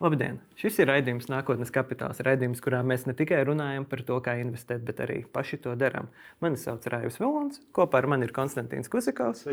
Labdien! Šis ir raidījums Nākotnes kapitāls. Raidījums, kurā mēs ne tikai runājam par to, kā investēt, bet arī paši to darām. Mani sauc Rājus Vilons, kopā ar mani ir Konstantīns Kusakovs.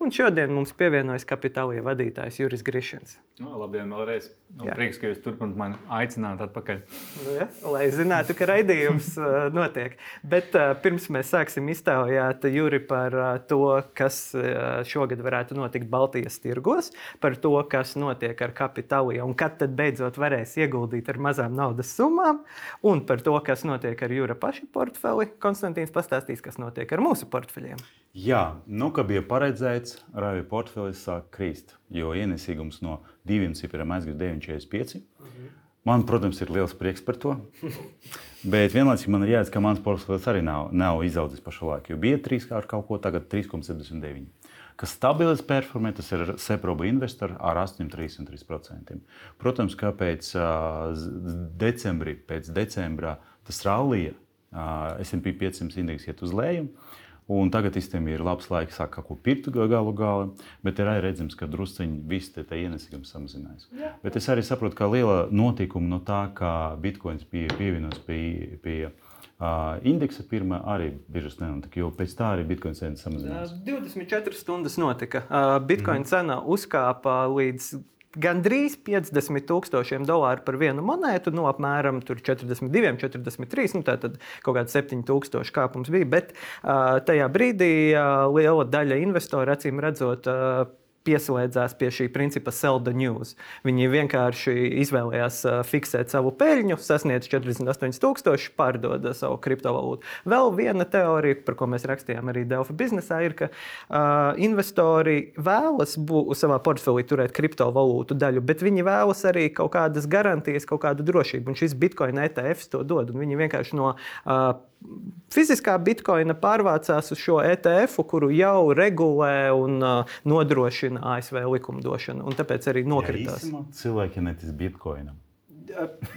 Un šodien mums pievienojas kapitālija vadītājs Juris Grišins. No, labdien, vēlreiz. No, prieks, ka jūs turpināt mani aicināt atpakaļ. Nu, ja, lai zinātu, ka raidījums uh, notiek. Bet uh, pirms mēs sāksim iztaujāt Juri par uh, to, kas uh, šogad varētu notikt Baltijas tirgos, par to, kas notiek ar kapitāliju un kad tad beidzot varēs ieguldīt ar mazām naudas summām, un par to, kas notiek ar jūra pašu portfeli. Konstantīns pastāstīs, kas notiek ar mūsu portfeļiem. Jā, nu, kā bija paredzēts, Rāvija portfelis sāk krīst, jo ienesīgums no diviem cipriem aizgāja 9,45. Mhm. Man, protams, ir liels prieks par to. Bet vienlaicīgi man ir jāatzīst, ka mans portfelis arī nav, nav izaudzis pašlaik. Jo bija 3 ar kaut ko, tagad 3,79 kas stabilis performē, tas ir seproba investori ar 8,33%. Protams, ka pēc decembrī, pēc decembra tas rallija S&P 500 indeks iet uz leju. Un tagad īstenībā ir labs laiks, sāk kaut ko pirkt galu galā, bet ir arī redzams, ka drusciņi viss te, te ienesīgums samazinās. Jā. Bet es arī saprotu, ka liela notikuma no tā, ka bitkoins bija pievienots pie, pie, pie indeksa pirmā arī biržas nenotika, jo pēc tā arī bitkoina cena samazinājās. 24 stundas notika. Bitkoina mm. cena uzkāpa līdz gandrīz 50 tūkstošiem dolāru par vienu monētu, no nu, apmēram 42, 43, nu, tātad kaut kāds 7 tūkstoši kāpums bija. Bet uh, tajā brīdī uh, liela daļa investoru acīm redzot. Uh, pieslēdzās pie šī principa sell the news. Viņi vienkārši izvēlējās fiksēt savu peļņu, sasniedz 48,000, pārdod savu kriptovalūtu. Vēl viena teorija, par ko mēs rakstījām arī Delfa biznesā, ir, ka uh, investori vēlas savā portfelī turēt kriptovalūtu daļu, bet viņi vēlas arī kaut kādas garantijas, kaut kādu drošību. Un šis Bitcoin ETF to dod. Viņi vienkārši no uh, Fiziskā bitkoina pārvācās uz šo ETF, kuru jau regulē un uh, nodrošina ASV likumdošana. Tāpēc arī nokritās. Ja, cilvēki netic bitkoinam.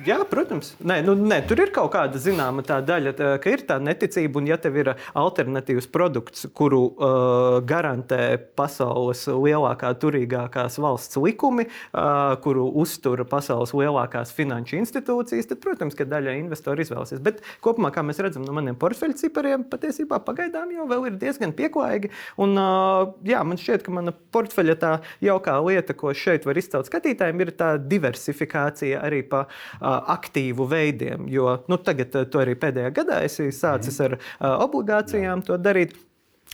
Jā, protams. Nē, nu, nē, tur ir kaut kāda zināma tā daļa, tā, ka ir tā neticība, un ja tev ir alternatīvs produkts, kuru uh, garantē pasaules lielākā, turīgākās valsts likumi, uh, kuru uztur pasaules lielākās finanšu institūcijas, tad, protams, ka daļa investoru izvēlēsies. Bet kopumā, kā mēs redzam no maniem portfeļu cipariem, patiesībā pagaidām jau ir diezgan pieklājīgi. Un, uh, jā, man šķiet, ka mana portfeļa tā jaukā lieta, ko šeit var izcelt skatītājiem, ir tā diversifikācija arī pa aktīvu veidiem. Jo nu, tagad, to arī pēdējā gadā, es sācis mhm. ar obligācijām to darīt.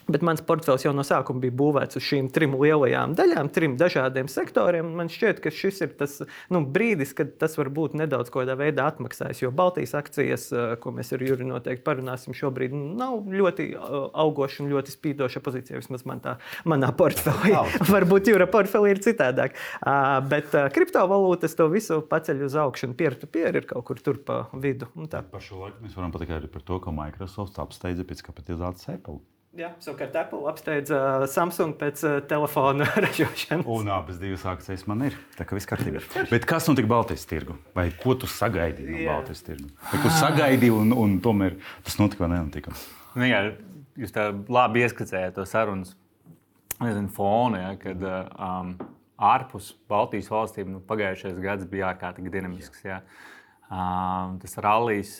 Bet mans portfels jau no sākuma bija būvēts uz šīm trim lielajām daļām, trim dažādiem sektoriem. Man šķiet, ka šis ir tas nu, brīdis, kad tas var būt nedaudz kādā veidā atmaksājis. Jo Baltijas akcijas, eh, ko mēs ar Juriju noteikti parunāsim, šobrīd nav ļoti eh, augoša un ļoti spīdoša pozīcija. Vismaz man tā, manā portfelī. Varbūt Jūra portfelī ir citādāk. Uh, bet uh, kriptovalūtas to visu paceļ uz augšu, un peer-to-peer ir kaut kur tur pa vidu. Par šo laiku mēs varam pateikt arī par to, ka Microsoft apsteidza pēc kapitalizācijas Apple. Jā, savukārt Apple apsteidza uh, Samsung pēc uh, telefona ražošanas. Un abas divas akcijas man ir. Tā kā viss kārtībā. Bet kas notika Baltijas tirgu? Vai ko tu sagaidīji no Baltijas tirgu? Vai ko sagaidīji un, un tomēr tas notika vai nenotika? Nu, jā, jūs tā labi ieskicējāt to sarunas nezinu, fonu, ja, kad uh, um, ārpus Baltijas valstīm nu, pagājušais gads bija ārkārtīgi dinamisks. Jā. Ja Tas rallies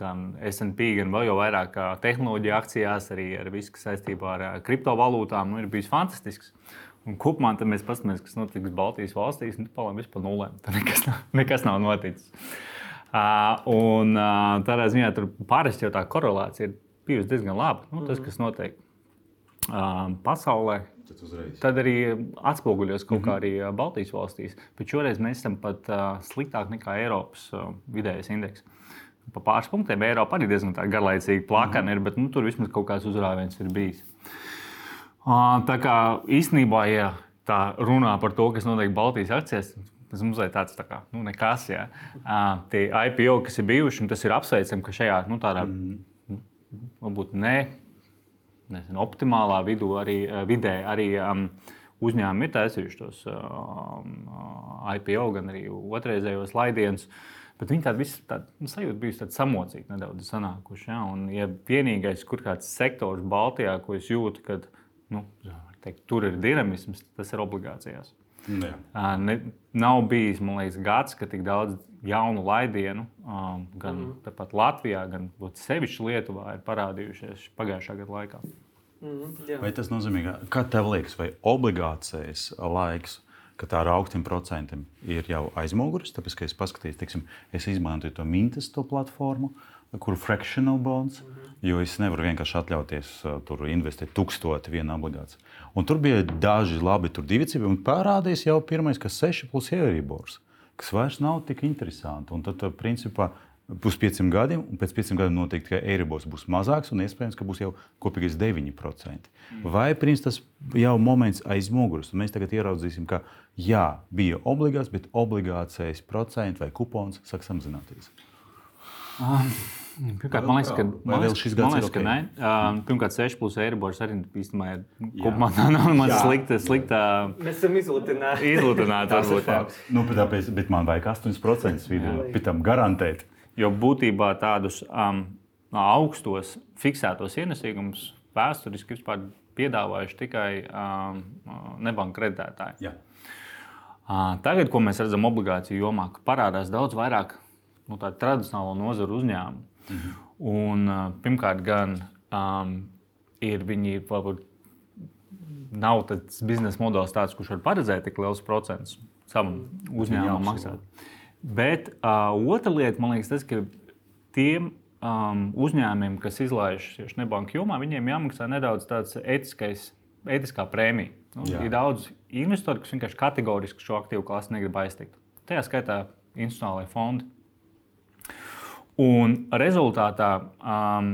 gan SP, gan vēl jau vairāk tehnoloģiju akcijās, arī ar visu, kas saistībā ar kriptovalūtām, nu, ir bijis fantastisks. Un kopumā mēs paskatāmies, kas notiks Baltijas valstīs, un palām vispār nulēm. Tur nekas, nav, nekas nav noticis. Uh, un uh, tādā ziņā tur parasti jau tā korelācija ir bijusi diezgan laba. Nu, tas, kas notiek uh, pasaulē, tad, uzreiz. tad arī atspoguļos kaut mm -hmm. kā mhm. arī Baltijas valstīs. Bet šoreiz mēs esam pat uh, sliktāk nekā Eiropas uh, vidējais indeks. Pa pāris punktiem Eiropa arī diezgan garlaicīgi plakana mm -hmm. ir, bet nu, tur vismaz kaut kāds uzrāviens ir bijis. Uh, tā kā īstenībā, ja tā runā par to, kas notiek Baltijas akcijās, Tas mums ir tāds tā kā, nu, nekas. Ja. Uh, tie IPO, kas ir bijuši, un tas ir apsveicami, ka šajā nu, tādā, mm. varbūt ne nezinu, optimālā vidū arī, eh, vidē arī um, uzņēmumi ir taisījuši tos um, IPO, gan arī otrreizējos laidienus. Bet viņi tādi visi tādi nu, sajūta bijusi tāda samocīta nedaudz sanākuši. Ja? Un, ja vienīgais, kur kāds sektors Baltijā, ko es jūtu, kad nu, teikt, tur ir dinamisms, tas ir obligācijās. Uh, ne, nav bijis, liekas, gads, ka tik daudz jaunu laidienu, um, gan mm -hmm. pat Latvijā, gan sevišķi Lietuvā, ir parādījušies pagājušā gada laikā. Mm, Vai tas nozīmē, ka, kā tev liekas, vai obligācijas laiks, ka tā ar augstiem procentiem ir jau aizmugurēs? Tāpēc, ka es paskatījos, teiksim, es izmantoju to Mintas to platformu, kur fractional bonds, mm -hmm. Jo es nevaru vienkārši atļauties uh, tur investēt tūkstoti vienā obligācijā. Un tur bija daži labi, cipi, un parādījās jau pirmais, kas 6 plus Euribors, kas vairs nav tik interesanti. Un tad, principā, Būs pieciem gadiem, un pēc pieciem gadiem noteikti, ka Eiribors būs mazāks, un iespējams, ka būs jau kopīgais 9%. Vai principā, tas jau moments aiz muguras, un mēs tagad ieraudzīsim, ka jā, bija obligāts, bet obligācijas procents vai kupons sāk samazināties. Um. Pirmkārt, man liekas, ka, šis gads man liekas, ir ka nē. Um, pirmkārt, 6 plus eiribors arī īstenībā ir kopumā nav slikta, slikta Mēs esam izlutināti. ir varbūt. Nu, bet, tāpēc, bet man vajag 8% video, pēc tam garantēt. Jo būtībā tādus um, augstos fiksētos ienesīgumus vēsturiski vispār piedāvājuši tikai um, nebanka kreditētāji. Jā. Uh, Tagad, ko mēs redzam obligāciju jomā, parādās daudz vairāk nu, tādu tradicionālo nozaru uzņēmumu. Mhm. Un, pirmkārt, gan um, ir viņi varbūt nav tāds biznesa modelis, tāds, kurš var paredzēt tik liels procents savam uzņēmumam maksāt. Bet uh, otra lieta, man liekas, tas, ka tiem um, uzņēmumiem, kas izlaiž tieši nebanku jomā, viņiem jāmaksā nedaudz tāds etiskais, etiskā prēmija. Nu, Jā. ir daudz investoru, kas vienkārši kategoriski šo aktīvu klasi negrib aiztikt. Tajā skaitā institucionālajie fondi. Un rezultātā um,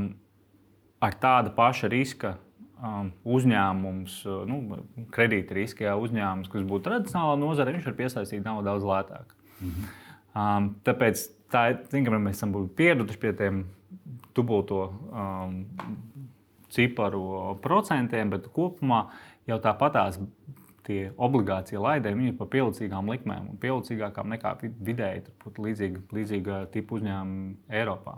ar tāda paša riska um, uzņēmums, uh, nu, kredīta riska uzņēmums, kas būtu tradicionālā nozare, viņš var piesaistīt naudu daudz lētāk. Mm -hmm. um, tāpēc tā, ir, zin, ka mēs esam pieraduši pie tiem dubulto um, ciparu procentiem, bet kopumā jau tāpatās tie obligācija laidē viņi ir par pielicīgām likmēm un pielicīgākām nekā vid- vidēji līdzīga, līdzīga tipa uzņēmumi Eiropā.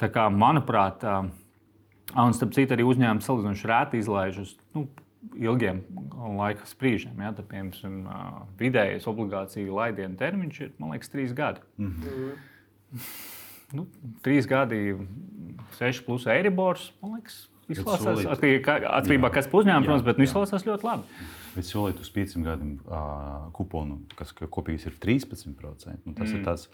Tā kā, manuprāt, un starp citu arī uzņēmumi salīdzinoši rēti izlaiž uz nu, ilgiem laika sprīžiem. Ja, tad, piemēram, vidējais obligāciju laidienu termiņš ir, man liekas, trīs gadi. Nu, trīs gadi, seši plus eiribors, man liekas, izklausās atkarībā kas pa uzņēmumu, Jā, protams, bet nu, izklausās ļoti labi. Bet solīt uz pieciem gadiem uh, kuponu, kas ka kopīgs ir 13%. Nu, tas mm. ir tāds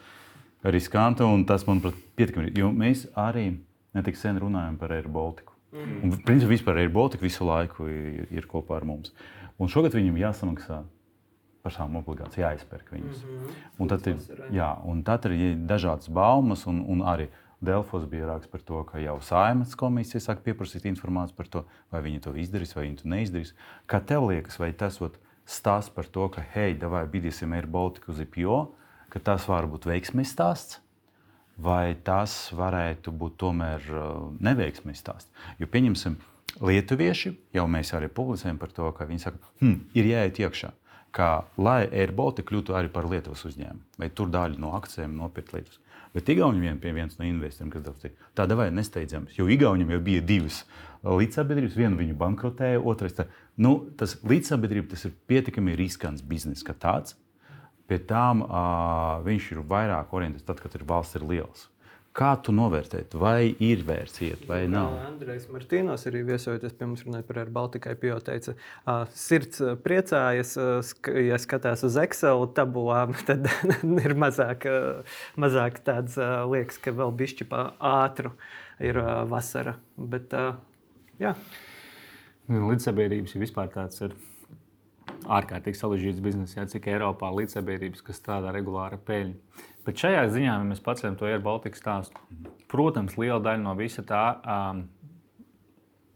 riskanti un tas, manuprāt, pietiekami. Jo mēs arī netik sen runājam par Air Baltiku. Mm. Un, principā, vispār Air Baltica visu laiku ir, ir kopā ar mums. Un šogad viņam jāsamaksā par savām obligācijām, jāizpērk viņas. Mm -hmm. un, tad ir, jā, un tad ir dažādas baumas, un, un arī Delfos bija raksts par to, ka jau saimnes komisija sāk pieprasīt informāciju par to, vai viņi to izdarīs, vai viņi to neizdarīs. Kā tev liekas, vai tas stāsts par to, ka hei, vai bidīsim Air Baltica uz IPO, ka tas var būt veiksmīgs stāsts? vai tas varētu būt tomēr uh, neveiksmīgs stāsts. Jo pieņemsim, lietuvieši jau mēs arī publicējam par to, ka viņi saka, hm, ir jāiet iekšā. Kā, lai Air Baltica kļūtu arī par Lietuvas uzņēmumu, vai tur daļu no akcijiem nopirkt Lietuvas. Bet Igaunijam vien pie viens no investoriem, kas teica, tāda vai nesteidzams, jo Igaunijam jau bija divas līdzsabiedrības, viena viņu bankrotēja, otrais tā. Nu, tas līdzsabiedrība tas ir pietiekami riskants bizness kā tāds. Pie tām uh, viņš ir vairāk orientēts tad, kad ir valsts ir liels. Kā tu novērtēji, vai ir vērts iet, vai nav? Andrejs Martīnos arī viesojoties pie mums runāt par Baltikai, jo teica, uh, sirds priecājas, ja skatās uz Excel tabulām, tad ir mazāk, mazāk tāds liekas, ka vēl bišķi pa ātru ir vasara. Bet, jā. Līdzsabiedrības ir vispār tāds ir ārkārtīgi sarežģīts bizness, jā, cik Eiropā līdzsabiedrības, kas strādā regulāri ar peļņu. Bet šajā ziņā, ja mēs paceļam to Air Baltica stāstu, protams, liela daļa no visa tā, um,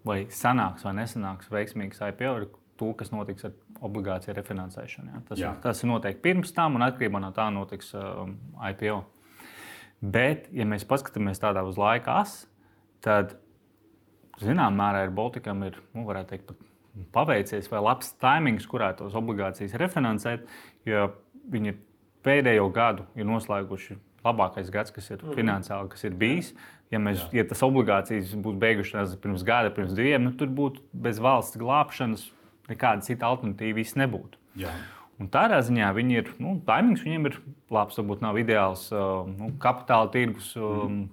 vai sanāks vai nesanāks veiksmīgs IPO, ir to, kas notiks ar obligāciju refinansēšanu. Jā. Tas, Jā. ir, tas ir noteikti pirms tam, un atkarībā no tā notiks um, IPO. Bet, ja mēs paskatāmies tādā uz laika asu, tad zināmā mērā ir Baltikam ir, nu, varētu teikt, pat paveicies vai labs taimings, kurā tos obligācijas refinansēt, jo viņi pēdējo gadu ir noslēguši labākais gads, kas ir finansiāli, kas ir bijis. Ja, mēs, ja tas obligācijas būtu beigušās pirms gada, pirms diviem, nu, tur būtu bez valsts glābšanas nekāda cita alternatīva īsti nebūtu. Jā. Un tādā ziņā viņi ir, nu, taimings viņiem ir labs, varbūt nav ideāls uh, nu, kapitāla tirgus. Um,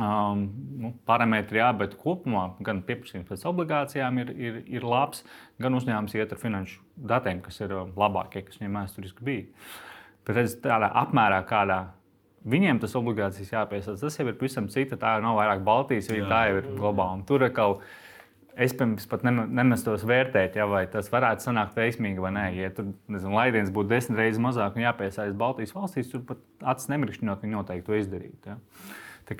Um, nu, parametri, jā, bet kopumā gan pieprasījums pēc obligācijām ir, ir, ir labs, gan uzņēmums iet ar finanšu datiem, kas ir labākie, kas viņiem vēsturiski bija. Bet redz, tādā apmērā, kādā viņiem tas obligācijas jāpiesaista, tas jau ir pavisam cita. Tā nav vairāk Baltijas, viņa tā jau ir globāla. Tur kaut kas es pirms pat nemestos vērtēt, ja, vai tas varētu sanākt veiksmīgi vai nē. Ja tur nezinu, laidiens būtu desmit reizes mazāk un jāpiesaista Baltijas valstīs, tur pat acis nemirkšķinot, viņi noteikti to izdarītu. Ja.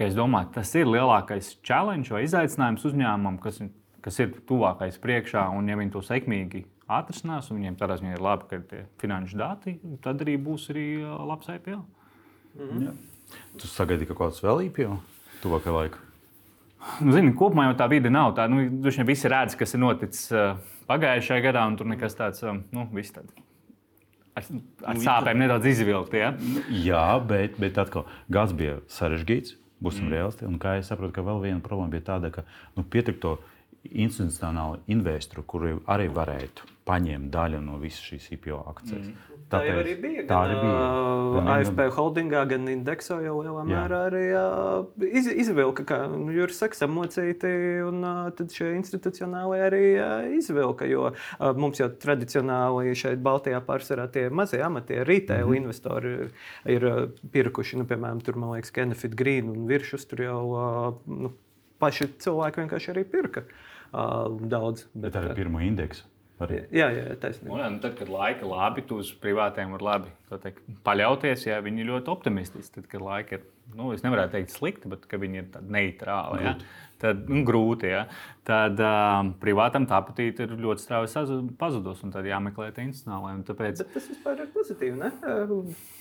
Es domāju, tas ir lielākais challenge vai izaicinājums uzņēmumam, kas, kas ir tuvākais priekšā, un ja viņi to sekmīgi atrisinās, un viņiem tādā ziņā ir labi, ka ir tie finanšu dati, tad arī būs arī labs IPO. Mhm. Ja. Tu sagaidi kaut kāds vēl IPO tuvākajā laikā? Nu, zini, kopumā jau tā vide nav tāda. Nu, vien visi redz, kas ir noticis uh, pagājušajā gadā, un tur nekas tāds um, nu, - viss tāds. Ar, ar nu, sāpēm nedaudz izvilkt. Ja? Jā, bet, bet atkal gads bija sarežģīts. Būsim mm. reāli. Un kā es saprotu, ka vēl viena problēma bija tāda, ka nu, pietrūkst to institucionālu investoru, kuri arī varētu paņemt daļu no visas šīs IPO akcijas. Mm. Tā jau arī bija. Tā arī bija. Gan AFP holdingā, gan indeksā jau lielā jā. mērā arī uh, iz, izvilka, kā nu, Juris saka, samocīti, un uh, tad šie institucionāli arī uh, izvilka, jo uh, mums jau tradicionāli šeit Baltijā pārsvarā tie mazie amatie retail mm investori ir, ir pirkuši, nu, piemēram, tur, man liekas, Kenefit Green un Viršus tur jau uh, nu, paši cilvēki vienkārši arī pirka. Uh, daudz. Bet ar pirmo indeksu. Arī. Jā, jā, taisnība. Un, nu, tad, kad laika labi, tu uz privātiem var labi teikt, paļauties, ja viņi ir ļoti optimistiski. Tad, kad laika ir, nu, es nevaru teikt slikti, bet viņi ir neitrāli, ja? tad nu, grūti. Ja? Tad um, privātam tā patīk ir ļoti strauji pazudus, un tad jāmeklē tie institucionālai. Tāpēc... Bet tas vispār ir pozitīvi, ne?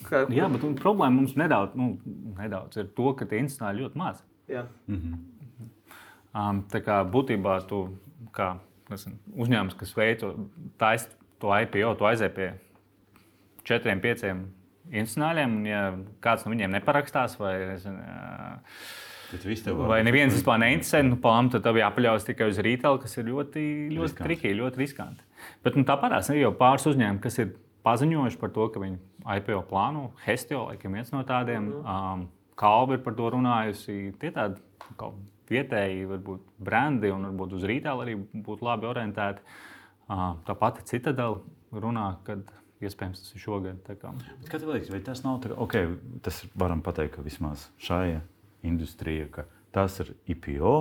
Kā... Jā, bet problēma mums nedaudz, nu, nedaudz ir to, ka tie institucionāli ļoti maz. Jā. Mm -hmm. Um, tā kā būtībā tu kā nezinu, uzņēmums, kas veido to IPO, to aiziet pie četriem, pieciem institucionāļiem, un ja kāds no viņiem neparakstās vai nezinu, Vai neviens vispār neinteresē, nu, pām, tad tev jāpaļaujas tikai uz retail, kas ir ļoti, ļoti trikīgi, ļoti riskanti. Bet nu, tāpatās ir jau pāris uzņēmumi, kas ir paziņojuši par to, ka viņi IPO plāno. Hestio, laikam, viens no tādiem. Mm -hmm. um, Kalva ir par to runājusi. Tie tādi vietēji, varbūt brendi un varbūt uz rītēlu arī būtu labi orientēti. Tā pati citadela runā, kad iespējams tas ir šogad. Kā tev liekas, vai tas nav tā, okay, tas varam pateikt, ka vismaz šai industrijai, ka tas ir IPO,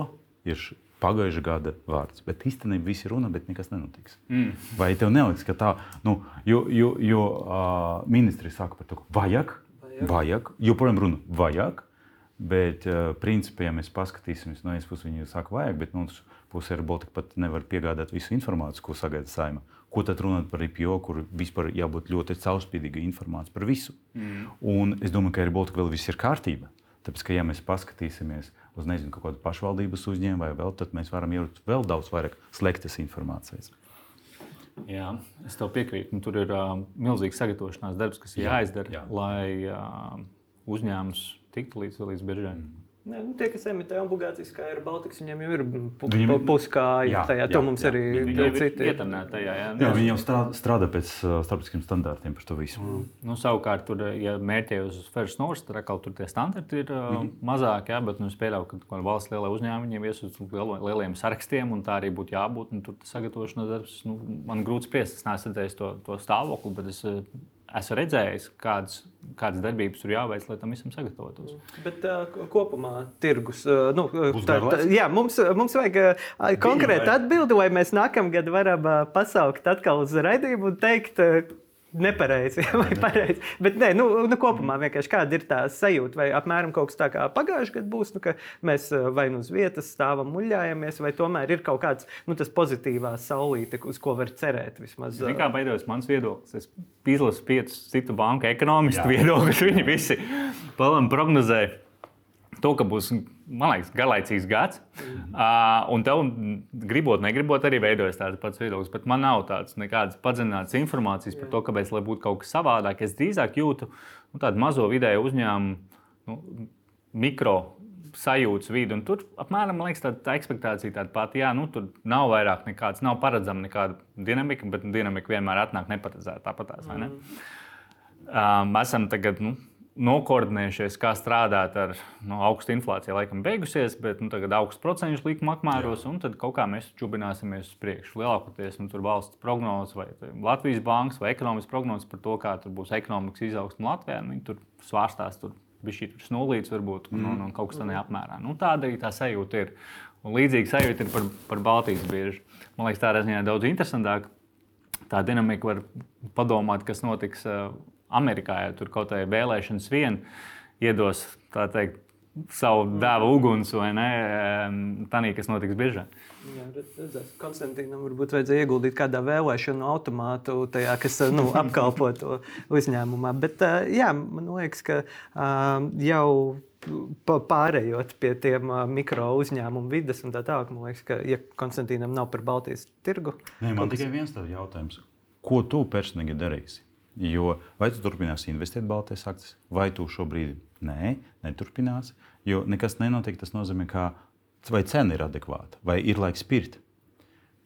ir pagājušā gada vārds. Bet īstenībā viss ir runa, bet nekas nenotiks. Mm. Vai tev neliekas, ka tā, nu, jo, jo, jo uh, ministri saka par to, ka vajag, vajag, vajag joprojām runa vajag, Bet, uh, principā, ja mēs paskatīsimies, no vienas puses viņi saka, vajag, bet no otras puses arī Baltika pat nevar piegādāt visu informāciju, ko sagaida saima. Ko tad runāt par IPO, kur vispār jābūt ļoti caurspīdīgai informācijai par visu? Mm. Un es domāju, ka arī Baltika vēl viss ir kārtībā. Tāpēc, ka ja mēs paskatīsimies uz nezinu, kādu pašvaldības uzņēmumu vai vēl, tad mēs varam ielikt vēl daudz vairāk slēgtas informācijas. Jā, es tev piekrītu. Nu, tur ir uh, milzīgs sagatavošanās darbs, kas ir jā, jāizdara, jā. lai uh, uzņēmums tiktu līdz, līdz biržai. Mm. Ne, nu, tie, kas emitē obligācijas, kā ir Baltiks, viņiem jau ir puskāja. Tajā jā, mums jā, arī ir citi. Tajā, jā, jā, viņi jau strādā, strādā pēc uh, starptautiskiem standartiem par to visu. Mm. Nu, savukārt, tur, ja mērķē uz First North, tad atkal tur tie standarti ir uh, mm -hmm. mazāki, jā, bet nu, es pieļauju, ka valsts lielie uzņēmumi ies uz lieliem sarakstiem, un tā arī būtu jābūt. Tur sagatavošanās darbs, nu, man grūti spriest, es neesmu redzējis to, to stāvokli, bet es esmu redzējis, kādas, kādas darbības tur jāveic, lai tam visam sagatavotos. Bet uh, kopumā tirgus. Uh, nu, tā, tā, jā, mums, mums vajag uh, konkrēti atbildi, lai mēs nākamgad varam uh, pasaukt atkal uz raidījumu un teikt, uh, nepareizi vai pareizi. Bet nē, nu, nu, kopumā vienkārši kāda ir tā sajūta, vai apmēram kaut kas tāds kā pagājušajā gadā būs, nu, ka mēs eh, vai nu uz vietas stāvam, muļājamies, vai tomēr ir kaut kāds nu, pozitīvā saulīte, uz ko var cerēt. Vismaz, Zin, kā beidzot mans viedoklis? Es izlasu piecus citu banku ekonomistu viedokļus. Viņi visi prognozē to, ka būs man liekas, garlaicīgs gads. Mm. Uh, un tev, gribot, negribot, arī veidojas tāds pats viedoklis. Bet man nav tādas nekādas padziļinātas informācijas par to, kāpēc lai būtu kaut kas savādāk. Es drīzāk jūtu nu, tādu mazo vidēju uzņēmumu, nu, mikro sajūtas vidi. Un tur apmēram liekas, tā, tā expectācija tāda pati. Jā, nu, tur nav vairāk nekādas, nav paredzama nekāda dinamika, bet dinamika vienmēr atnāk neparedzēta. Tāpat tās, ne? mm. um, esam tagad. Nu, nokoordinējušies, kā strādāt ar nu, augstu inflāciju, laikam beigusies, bet nu, tagad augsts procentu likuma apmēros, Jā. un tad kaut kā mēs čubināsimies uz priekšu. Lielākoties nu, tur valsts prognozes, vai Latvijas bankas, vai ekonomikas prognozes par to, kā būs ekonomikas izaugsme Latvijā, nu, tur svārstās. Tur bija šī nulīte, varbūt mm. un, un kaut kas tādā apmērā. Nu, tāda arī tā sajūta ir. Un līdzīga sajūta ir par, par Baltijas biežu. Man liekas, tā ir daudz interesantāka. Tā dinamika var padomāt, kas notiks Amerikā, ja tur kaut kādā vēlēšanas vien iedos teikt, savu dēvu uguns vai ne, tanī, kas notiks biežāk. Konstantīnam varbūt vajadzēja ieguldīt kādā vēlēšanu automātu, tajā, kas nu, apkalpo to uzņēmumā. Bet jā, man liekas, ka jau pārējot pie tiem mikro uzņēmumu vidas un tā tālāk, man liekas, ka, ja Konstantīnam nav par Baltijas tirgu. Nē, man tikai viens tāds jautājums. Ko tu personīgi darīsi? Jo vai tu turpināsi investēt Baltijas akcijas, vai tu šobrīd nē, neturpināsi? Jo nekas nenotiek. Tas nozīmē, ka vai cena ir adekvāta, vai ir laiks pirkt.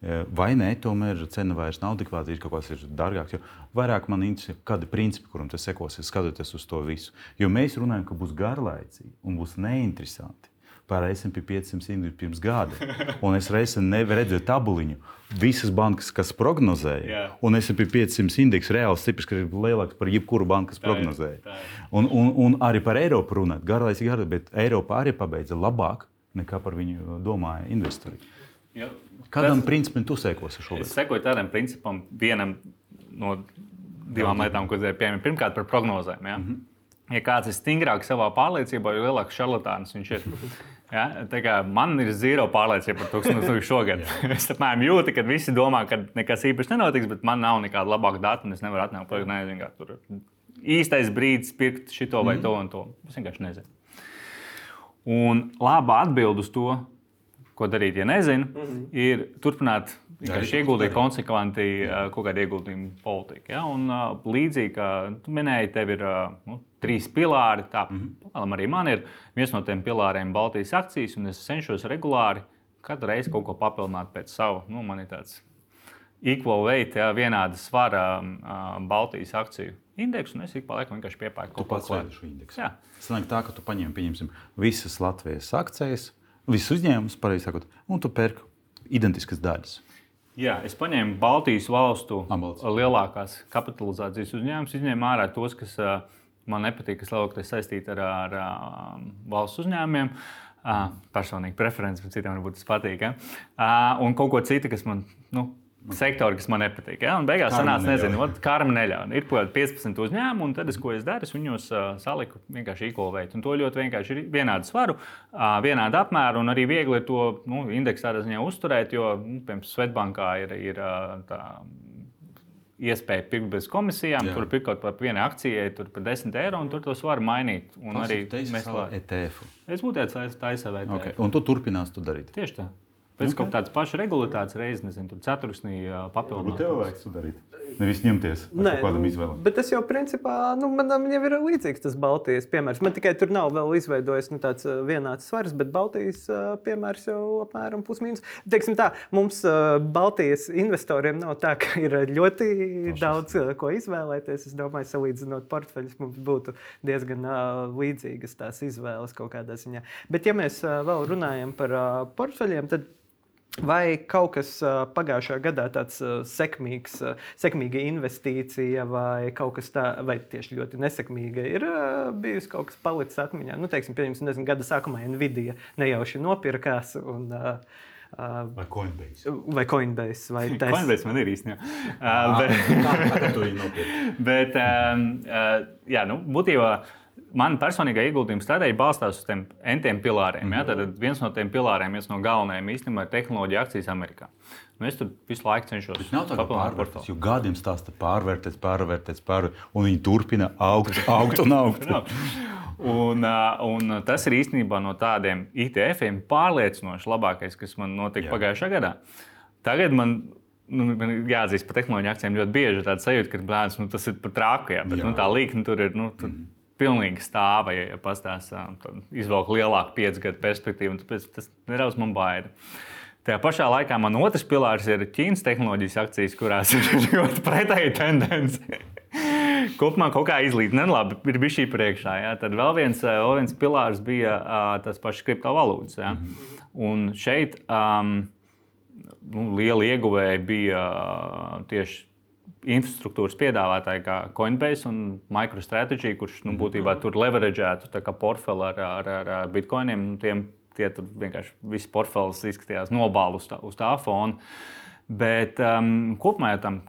E, vai nē, tomēr cena vairs nav adekvāta, ir kaut kas ir dārgāks. Vairāk man interesē, kādi principi, kuram tas sekosies, skatoties uz to visu. Jo mēs runājam, ka būs garlaicīgi un būs neinteresanti par SP 500 indeksu pirms gada. Un es reizē redzēju tabuliņu, visas bankas, kas prognozēja, yeah. un SP 500 indeks reāli stiprs, ka ir lielāks par jebkuru banku, kas prognozēja. Tā ir, tā ir. Un, un, un arī par Eiropu runāt, garlaicīgi, garlaicīgi, bet Eiropa arī pabeidza labāk nekā par viņu domāja investori. Ja, Kādam tas, principam tu sekosi šobrīd? Es sekoju tādam principam, vienam no divām lietām, ko dzēru piemēram. Pirmkārt, par prognozēm. Ja? Mm -hmm. Ja kāds ir stingrāks savā pārliecībā, jo lielāks šarlatāns viņš ir. Ja, man ir zīro pārliecība par to, kas notiks šogad. es apmēram jūtu, ka visi domā, ka nekas īpaši nenotiks, bet man nav nekāda labāka data. Es nevaru atnākt pie tā, ka tur īstais brīdis pirkt šito vai -hmm. to un to. Es vienkārši nezinu. Un laba atbilde uz to, ko darīt, ja nezinu, mm -hmm. ir turpināt vienkārši ieguldīt konsekventi uh, kaut kādu ieguldījumu politiku. Ja? Un, uh, līdzīgi kā tu minēji, tev ir uh, nu, trīs pilāri. Tā mm -hmm. arī man ir viens no tiem pilāriem Baltijas akcijas, un es cenšos regulāri katru reizi kaut ko papildināt pēc sava. Nu, man ir tāds equal weight, jā, vienāda svara uh, Baltijas akciju indeksu, un es ik pa laikam vienkārši piepērku kaut ko tādu. Šo indeksu. Jā. Sanāk tā, ka tu paņem, pieņemsim, visas Latvijas akcijas, visus uzņēmumus, pareizi sakot, un tu pērk identiskas daļas. Jā, es paņēmu Baltijas valstu Abalts. lielākās kapitalizācijas uzņēmumus, izņēmu ārā tos, kas man nepatīk, kas lielākoties saistīti ar, ar, ar valsts uzņēmumiem. Personīgi preferences, bet citiem varbūt tas patīk. Ja? Un kaut ko citu, kas man. Nu, Sektori, kas man nepatīk. Ja? Un beigās sanāca, nezinu, kā ar neļauju. Ir kaut kādi 15 uzņēmumi, un tad es, ko es daru, es viņos uh, saliku vienkārši īko veidu. Un to ļoti vienkārši ir vienādu svaru, uh, vienādu apmēru, un arī viegli ir to nu, indeksu tādā ziņā uzturēt, jo, nu, piemēram, Svetbankā ir, ir uh, tā iespēja pirkt bez komisijām. Jā. Tur pirkt kaut par vienu akcijai, tur par 10 eiro, un tur tos var mainīt. Un Tas arī mēs varam ETF. Es būtu tāds taisnība. E okay. Un tu turpināsi to darīt. Tieši tā. Pēc okay. kaut kādas pašas regulātājas reizes, nezinu, tur ceturksnī papildināt. Tev vajag to darīt. Nevis ņemties no kādam nu, izvēlam. Bet tas jau principā, nu, man jau ir līdzīgs tas Baltijas piemērs. Man tikai tur nav vēl izveidojis nu, tāds vienāds svars, bet Baltijas piemērs jau apmēram pusmīnus. Teiksim tā, mums Baltijas investoriem nav tā, ka ir ļoti Pašas. daudz ko izvēlēties. Es domāju, salīdzinot portfeļus, mums būtu diezgan līdzīgas tās izvēles kaut kādā ziņā. Bet ja mēs vēl runājam par portfeļiem, tad Vai kaut kas pagājušajā gadā tāds sekmīgs, sekmīga investīcija, vai kaut kas tāds, vai tieši ļoti nesekmīga, ir bijusi kaut kas palicis atmiņā? Nu, teiksim, pieņemsim, nezinu, gada sākumā Nvidia nejauši nopirkās. Un, Uh, vai Coinbase. Vai Coinbase. Vai tas... Coinbase man ir īstenībā. Uh, bet, bet, um, uh, jā, nu, būtībā man personīgā ieguldījuma stratēģija balstās uz tiem entiem pilāriem. Ja? Mhm. Tad viens no tiem pilāriem, viens no galvenajiem īstenībā ir tehnoloģija akcijas Amerikā. Nu, es tur visu laiku cenšos papildināt portfeli. Jo gadiem stāsta pārvērtēts, pārvērtēts, pārvērtēts, un viņi turpina augt, augt un augt. un, un tas ir īstenībā no tādiem ITF-iem pārliecinoši labākais, kas man notika Jā. pagājušā gadā. Tagad man nu, man jāatzīst par tehnoloģiju akcijiem ļoti bieži tāda sajūta, ka bērns, nu, tas ir pat trākajā, bet Jā. nu, tā līnija tur ir. Nu, tur, mm pilnīgi stāva, ja, ja pastāstām, izvelk lielāku piecu gadu perspektīvu, tāpēc tas nedaudz man baida. Tajā pašā laikā man otrs pilārs ir Ķīnas tehnoloģijas akcijas, kurās ir ļoti pretēji tendence. Kopumā kaut kā izlīdz, nelabi ir bijis šī priekšā. Jā. Tad vēl viens, vēl viens pilārs bija tas pašs kriptovalūtas. Jā. Un šeit um, nu, liela ieguvēja bija tieši infrastruktūras piedāvātāji, kā Coinbase un MicroStrategy, kurš nu, būtībā tur leveragētu portfeli ar, ar, ar, ar bitkoiniem. Nu, tiem, tie tur vienkārši viss portfels izskatījās nobālu uz tā, uz tā fona. Bet um, kopumā tam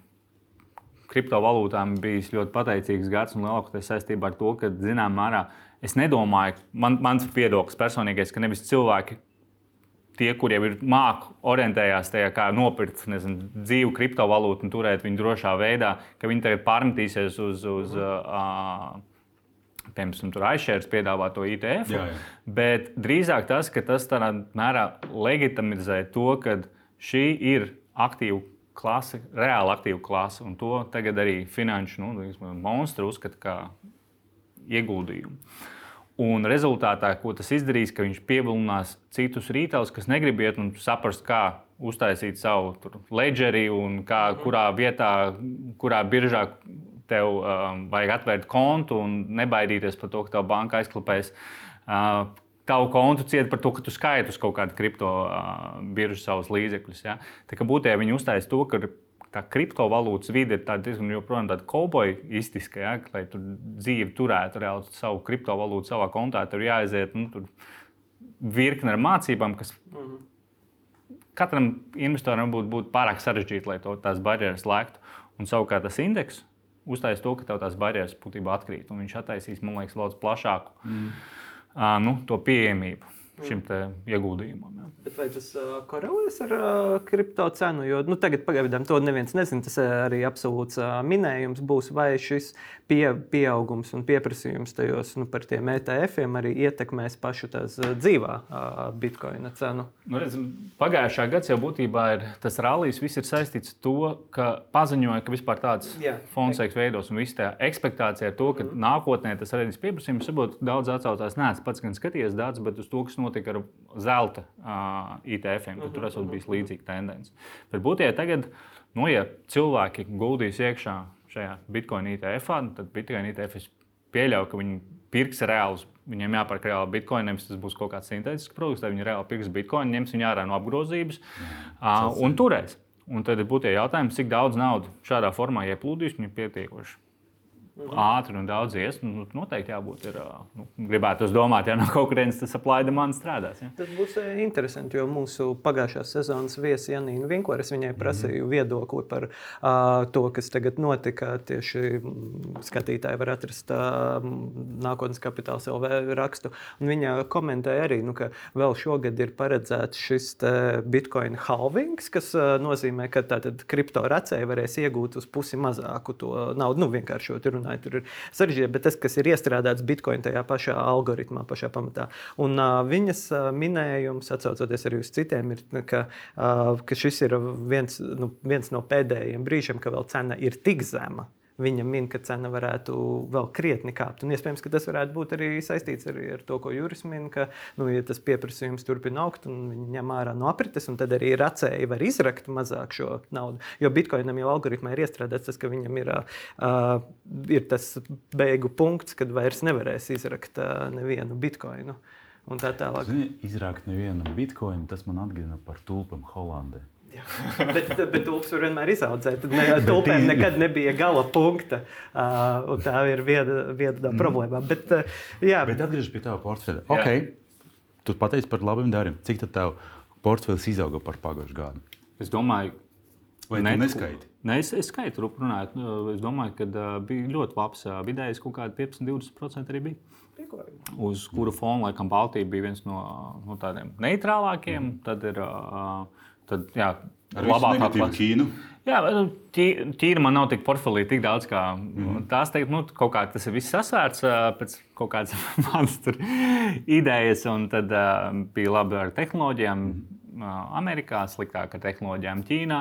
kriptovalūtām bijis ļoti pateicīgs gads un lielākoties saistībā ar to, ka, zināmā mērā, es nedomāju, man, mans viedoklis personīgais, ka nevis cilvēki tie, kuriem ir mākslinieki, orientējās tajā, kā nopirkt nezinu, dzīvu kriptovalūtu un turēt viņu drošā veidā, ka viņi tagad pārmetīsies uz. uz uh, Piemēram, tur aizsēras piedāvā to ITF. Jā, jā. Bet drīzāk tas, ka tas tādā mērā legitimizē to, ka šī ir aktīva klase, reāli aktīva klase, un to tagad arī finanšu nu, monstru uzskata par ieguldījumu. Uh, Un rezultātā, ko tas izdarīs, ka viņš pievilinās citus rītājus, kas negrib iet un saprast, kā uztaisīt savu ledgeri un kā, kurā vietā, kurā biržā tev um, vajag atvērt kontu un nebaidīties par to, ka tev banka aizklapēs. Uh, tavu kontu cieta par to, ka tu skaiti uz kaut kādu kripto uh, biržu savus līdzekļus. Ja? Tā kā būtībā viņi uztaisīja to, ka tā kriptovalūtas vide ir diezgan joprojām tāda kaubojistiska, ja, lai tur dzīve turētu reāli savu kriptovalūtu savā kontā. Tur jāaiziet nu, tur virkne ar mācībām, kas -hmm. katram investoram būtu būt pārāk sarežģīti, lai to, tās barjeras slēgtu. Un savukārt tas indeks uztaisīs to, ka tev tās barjeras būtībā atkrīt. Viņš attaisīs, man liekas, daudz plašāku mm. uh, nu, to pieejamību šim ieguldījumam. Ja. Bet vai tas uh, korelēs ar uh, kripto cenu? Jo nu, tagad pagaidām to neviens nezina. Tas arī absolūts uh, minējums būs, vai šis pie, pieaugums un pieprasījums tajos nu, par tiem ETF-iem arī ietekmēs pašu tās uh, dzīvā uh, bitkoina cenu. Nu, redz, pagājušā gads jau būtībā ir tas rallijs, viss ir saistīts ar to, ka paziņoja, ka vispār tāds fonds tiek veidots un viss tā ekspektācija ar to, ka mm. nākotnē tas radīs pieprasījumu. Varbūt daudz atsaucās, nē, pats gan skaties daudz, bet uz to, kas notika ar zelta uh, ITF-iem, ka tur esot bijis līdzīga tendence. Bet būtībā tagad, nu, ja cilvēki guldīs iekšā šajā Bitcoin ITF, tad Bitcoin ITF pieļauj, ka viņi pirks reālus. Viņiem jāpērk reāli bitkoini, nevis tas būs kaut kāds sintētisks produkts, tad viņi reāli pirks bitkoinu, ņems viņu ārā no apgrozības uh, un turēs. Un tad būtu jautājums, cik daudz naudas šādā formā ieplūdīs, viņi ir pietiekoši Mhm. Ātri un daudz ies. Nu, noteikti jābūt. Ir, nu, gribētu domāt, ja no kaut kurienes tas aplaida man strādās. Ja. Tas būs interesanti, jo mūsu pagājušās sezonas viesi Janīna Vinkoris viņai mhm. prasīja mm. viedokli par uh, to, kas tagad notika. Tieši skatītāji var atrast uh, nākotnes kapitāla LV rakstu. Un viņa komentēja arī, nu, ka vēl šogad ir paredzēts šis bitcoin halvings, kas uh, nozīmē, ka kripto racēji varēs iegūt uz pusi mazāku to naudu. Nu, vienkāršot runāt runāju, tur ir sarežģīti, bet tas, kas ir iestrādāts Bitcoin tajā pašā algoritmā, pašā pamatā. Un uh, viņas uh, minējums, atcaucoties arī uz citiem, ir, ka, uh, ka šis ir viens, nu, viens no pēdējiem brīžiem, ka vēl cena ir tik zema viņa min, ka cena varētu vēl krietni kāpt. Un iespējams, ka tas varētu būt arī saistīts arī ar to, ko Juris min, ka, nu, ja tas pieprasījums turpina augt un viņi ņem ārā no aprites, tad arī racēji var izrakt mazāk šo naudu. Jo bitkoinam jau algoritmā ir iestrādāts tas, ka viņam ir, uh, ir tas beigu punkts, kad vairs nevarēs izrakt uh, nevienu bitkoinu. Tā tālāk. Zini, izrakt nevienu bitkoinu, tas man atgādina par tulpēm Holandē bet, bet tulks var vienmēr izaudzēt. Ne, tulpēm nekad nebija gala punkta. Uh, tā ir viena, viena no mm. problēmām. Bet, uh, jā. bet atgriežoties pie tā portfeļa. Okay. Tu pateici par labiem darbiem. Cik tad tev portfeļs izauga par pagājušā gadu? Es domāju, Vai ne, neskaiti? Nē, es, es skaitu, runājot. Es domāju, ka uh, bija ļoti labs. Uh, vidējais kaut kāda 15-20% arī bija. Uz kuru fona, laikam, Baltija bija viens no, no tādiem neitrālākiem. Mm. Tad ir uh, Tad, jā, labāk atklāt Ķīnu. Jā, nu, tīra man nav tik portfelī, tik daudz kā mm. tās teikt. Nu, kaut kā tas ir viss sasvērts pēc kaut kādas manas idejas, un tad uh, bija labi ar tehnoloģijām mm. Amerikā, sliktāk ar tehnoloģijām Ķīnā.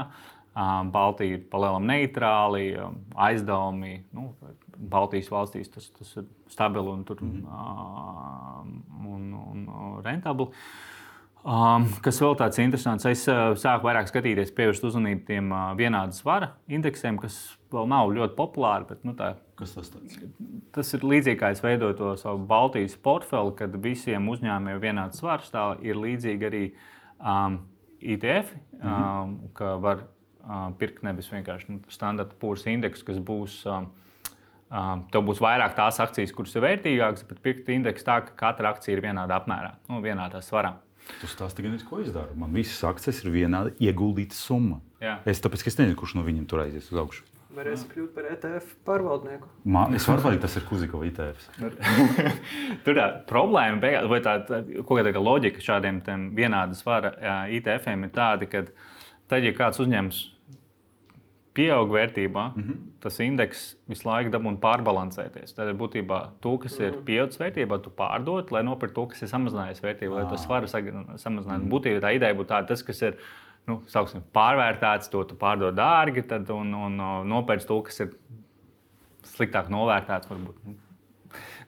Baltija ir palielinām neitrāli, um, aizdevumi. Nu, Baltijas valstīs tas, tas ir stabili un, tur, mm -hmm. uh, un, un, rentabli. Um, kas vēl tāds interesants, es uh, sāku vairāk skatīties, pievērst uzmanību tiem uh, vienādas svara indeksiem, kas vēl nav ļoti populāri. Bet, nu, tā, Kas tas tāds? tas ir līdzīgi kā es veidoju to savu Baltijas portfeli, kad visiem uzņēmumiem ir vienāds svars. Tā ir līdzīgi arī um, ITF, um, mm -hmm. ka var uh, pirkt nevis vienkārši nu, standarta pūles indeksu, kas būs. Um, Um, tev būs vairāk tās akcijas, kuras ir vērtīgākas, bet pirkt indeksu tā, ka katra akcija ir vienādā apmērā, nu, vienādā svarā. Tu stāsti gan, ko es daru. Man visas akcijas ir vienāda ieguldīta summa. Jā. Es tāpēc, es nezinu, kurš no viņiem tur aizies uz augšu. Varēs kļūt par ETF pārvaldnieku. Man, es varu teikt, tas ir Kuzikova ITFs. Tur tā problēma, beigās, vai tā, tā kāda loģika šādiem vienādas svara ITF-iem ir tāda, ka tad, ja kāds uzņēmums pieaug vērtībā, mm -hmm. tas indeks visu laiku dabūna pārbalansēties. Tad būtībā to, kas ir pieaudzis vērtībā, tu pārdod, lai nopirktu to, kas ir samazinājies vērtībā, lai to svaru samazinātu. Mm -hmm. Būtībā tā ideja būtu tāda, tas, kas ir nu, sauksim, pārvērtēts, to tu pārdod dārgi, tad, un, un, un nopērts to, kas ir sliktāk novērtēts. Varbūt.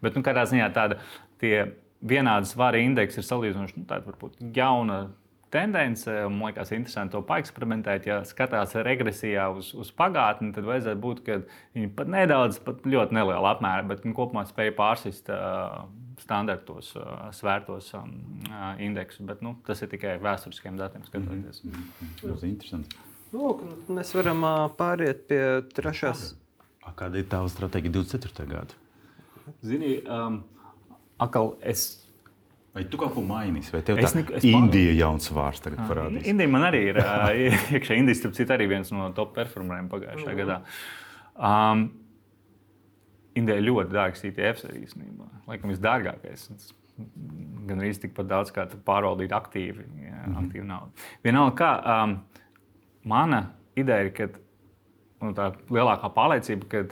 Bet nu, katrā ziņā tāda vienāda svara indeksa ir salīdzinoši nu, tāda, varbūt, jauna tendence. Man liekas, interesanti to paeksperimentēt. Ja skatās regresijā uz, uz pagātni, tad vajadzētu būt, ka viņi pat nedaudz, pat ļoti nelielā apmērā, bet kopumā spēja pārsist uh, standartos, uh, svērtos um, uh, indeksus. Bet nu, tas ir tikai vēsturiskiem datiem skatoties. Mm -hmm. Tas ir interesanti. Lūk, mēs varam uh, pāriet pie trešās. A, kāda ir tava stratēģija 24. gada? Zini, um, akal es Vai tu kaut ko mainīsi, vai tev tā nek- es Indija jauns vārds tagad parādīs? Indija man arī ir. Iekšā Indija, starp citu, arī viens no top performeriem pagājušajā gadā. Um, Indija ir ļoti dārgs ITFs arī īstenībā. Laikam visdārgākais. Gan arī tikpat daudz kā pārvaldīt aktīvi, jā, Mhm. aktīvi naudu. Vienalga, kā um, mana ideja ir, ka nu, tā lielākā pārliecība, ka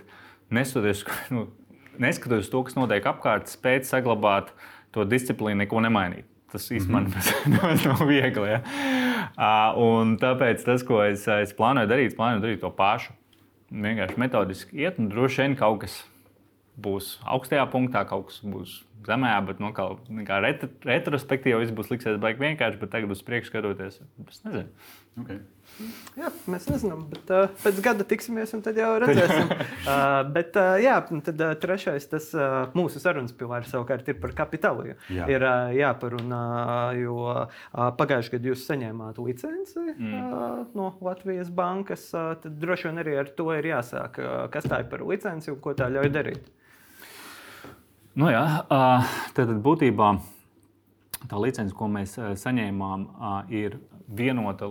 neskatoties, nu, neskatoties to, kas notiek apkārt, spēt saglabāt to disciplīnu, neko nemainīt. Tas īstenībā nemaz nav viegli. Ja? Uh, tāpēc tas, ko es, es plānoju darīt, es plānoju darīt to pašu. Vienkārši metodiski iet, un droši vien kaut kas būs augstajā punktā, kaut kas būs zemējā, bet nu, kā, kā retro, retrospektīvi viss būs liksies baigi vienkārši, bet tagad uz priekšu skatoties, es nezinu. Okay. Jā, mēs nezinām, bet uh, pēc gada tiksimies un tad jau redzēsim. uh, bet, uh, jā, tad uh, trešais, tas uh, mūsu sarunas pilārs savukārt ir par kapitālu. Jā. Ir uh, jāparunā, jo uh, pagājušajā gadā jūs saņēmāt licenci mm. uh, no Latvijas bankas. Uh, tad droši vien arī ar to ir jāsāk. Uh, kas tā ir par licenci un ko tā ļauj darīt? Nu, jā, tad būtībā tā licence, ko mēs saņēmām, ir vienota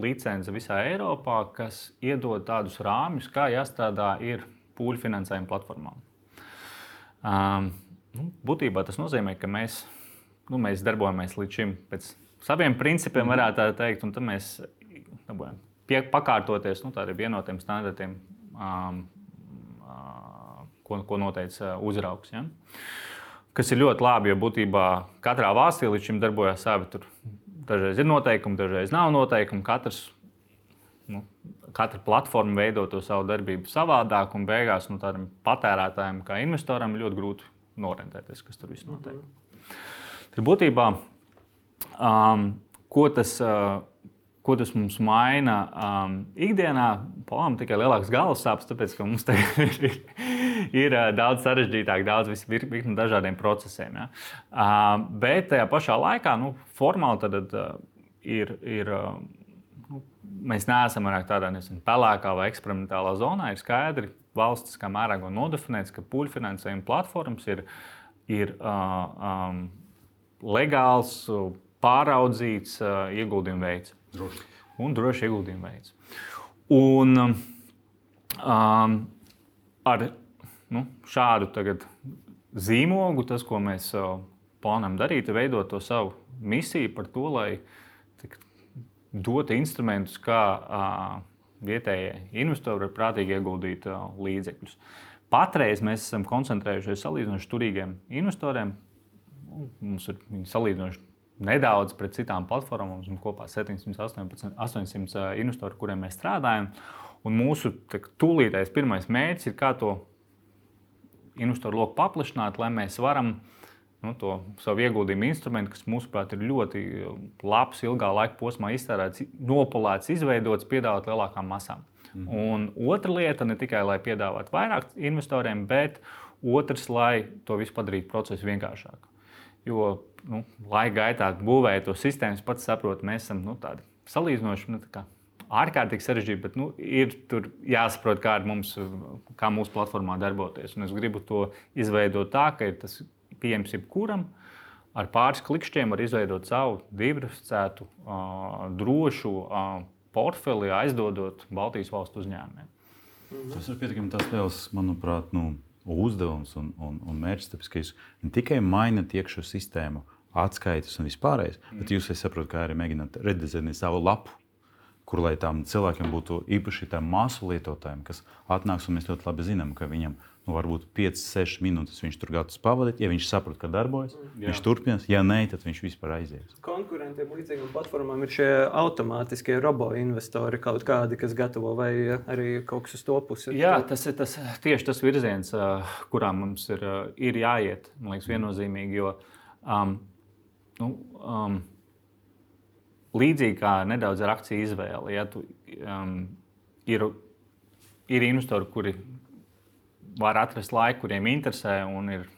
licence visā Eiropā, kas iedod tādus rāmjus, kā jāstrādā ir pūļu finansējuma platformām. Nu, būtībā tas nozīmē, ka mēs, nu, mēs darbojamies līdz šim pēc saviem principiem, varētu tā teikt, un tad mēs dabūjam pie, pakārtoties nu, tādiem vienotiem standartiem, um, ko, ko noteica uzraugs. Ja? Kas ir ļoti labi, jo būtībā katrā valstī līdz šim darbojas savi. Tur dažreiz ir noteikumi, dažreiz nav noteikumi. Katrs, nu, katra platforma veido to savu darbību savādāk, un beigās nu, tādam patērētājam, kā investoram, ļoti grūti norentēties, kas tur viss notiek. Tad būtībā, um, ko tas. Uh, Ko tas mums maina um, ikdienā? Plānām tikai lielāks galvas sāpes, tāpēc ka mums tagad ir, ir daudz sarežģītāk, daudz virkni dažādiem procesiem. Ja? Bet tajā pašā laikā, nu, formāli tad, uh, ir. ir nu, mēs neesam vairāk tādā nezinu, pelēkā vai eksperimentālā zonā. Ir skaidri valsts, kā mērā nodefinēts, ka puļu finansējuma platformas ir, ir uh, um, legāls, pāraudzīts uh, ieguldījuma veids. Droši. Un droši ieguldījuma veids. Un um, ar nu, šādu zīmogu, tas, ko mēs uh, plānojam darīt, ir veidot to savu misiju par to, lai tik, dotu instrumentus, kā uh, vietējie investori var prātīgi ieguldīt uh, līdzekļus. Patreiz mēs esam koncentrējušies salīdzinoši turīgiem investoriem. Mums ir salīdzinoši nedaudz pret citām platformām. Mums ir kopā 718, 800 investori, kuriem mēs strādājam. Un mūsu tūlītējais pirmais mērķis ir, kā to investoru loku paplašināt, lai mēs varam nu, to savu ieguldījumu instrumentu, kas mūsuprāt ir ļoti labs, ilgā laika posmā iztērēts, nopolēts, izveidots, piedāvāt lielākām masām. Mhm. Un otra lieta ne tikai lai piedāvātu vairāk investoriem, bet otrs, lai to visu padarītu procesu vienkāršāku. Jo nu, laika gaitā būvējot to sistēmu, pats saprotu, mēs esam nu, tādi salīdzinoši. Nu, tā ārkārtīgi sarežģīti, bet nu, ir jāsaprot, kā, mums, kā mūsu platformā darboties. Un es gribu to izveidot tā, ka tas ir pieejams jebkuram. Ar pāris klikšķiem var izveidot savu diversificētu, uh, drošu uh, portfeli, aizdodot Baltijas valstu uzņēmumiem. Mhm. Tas ir pietiekami tas liels, manuprāt, nu, uzdevums un, un, un mērķis. Tāpēc, ka jūs ne tikai mainat iekšā sistēmu, atskaites un vispārējais, mm. bet jūs, es saprotu, kā arī mēģināt redizainēt savu lapu kur lai tām cilvēkiem būtu īpaši tām māsu lietotājiem, kas atnāks, un mēs ļoti labi zinām, ka viņam nu, varbūt 5, 6 minūtes viņš tur gatavs pavadīt. Ja viņš saprot, ka darbojas, Jā. viņš turpinās. Ja nē, tad viņš vispār aizies. Konkurentiem līdzīgām platformām ir šie automātiskie robo-investori kaut kādi, kas gatavo vai arī kaut kas uz to pusi. Jā, tas ir tas, tieši tas virziens, kurā mums ir, ir jāiet. Man liekas, viennozīmīgi, jo um, nu, um, līdzīgi kā nedaudz ar akciju izvēli. Ja tu, um, ir, ir investori, kuri var atrast laiku, kuriem interesē un ir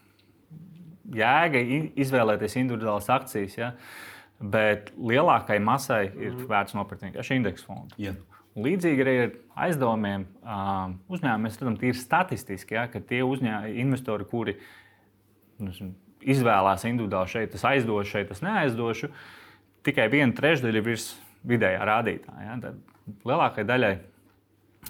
jēga izvēlēties individuālas akcijas. Ja? Bet lielākajai masai ir mm. vērts nopirkt vienkārši indeksu fondu. Yeah. Līdzīgi arī ar aizdevumiem um, uzņēmumiem mēs redzam, tīri statistiski, ja, ka tie uzņēmumi, investori, kuri nu, izvēlās individuāli šeit, es aizdošu, šeit es neaizdošu, uh, tikai viena trešdaļa virs vidējā rādītāja. Ja? Tad lielākajai daļai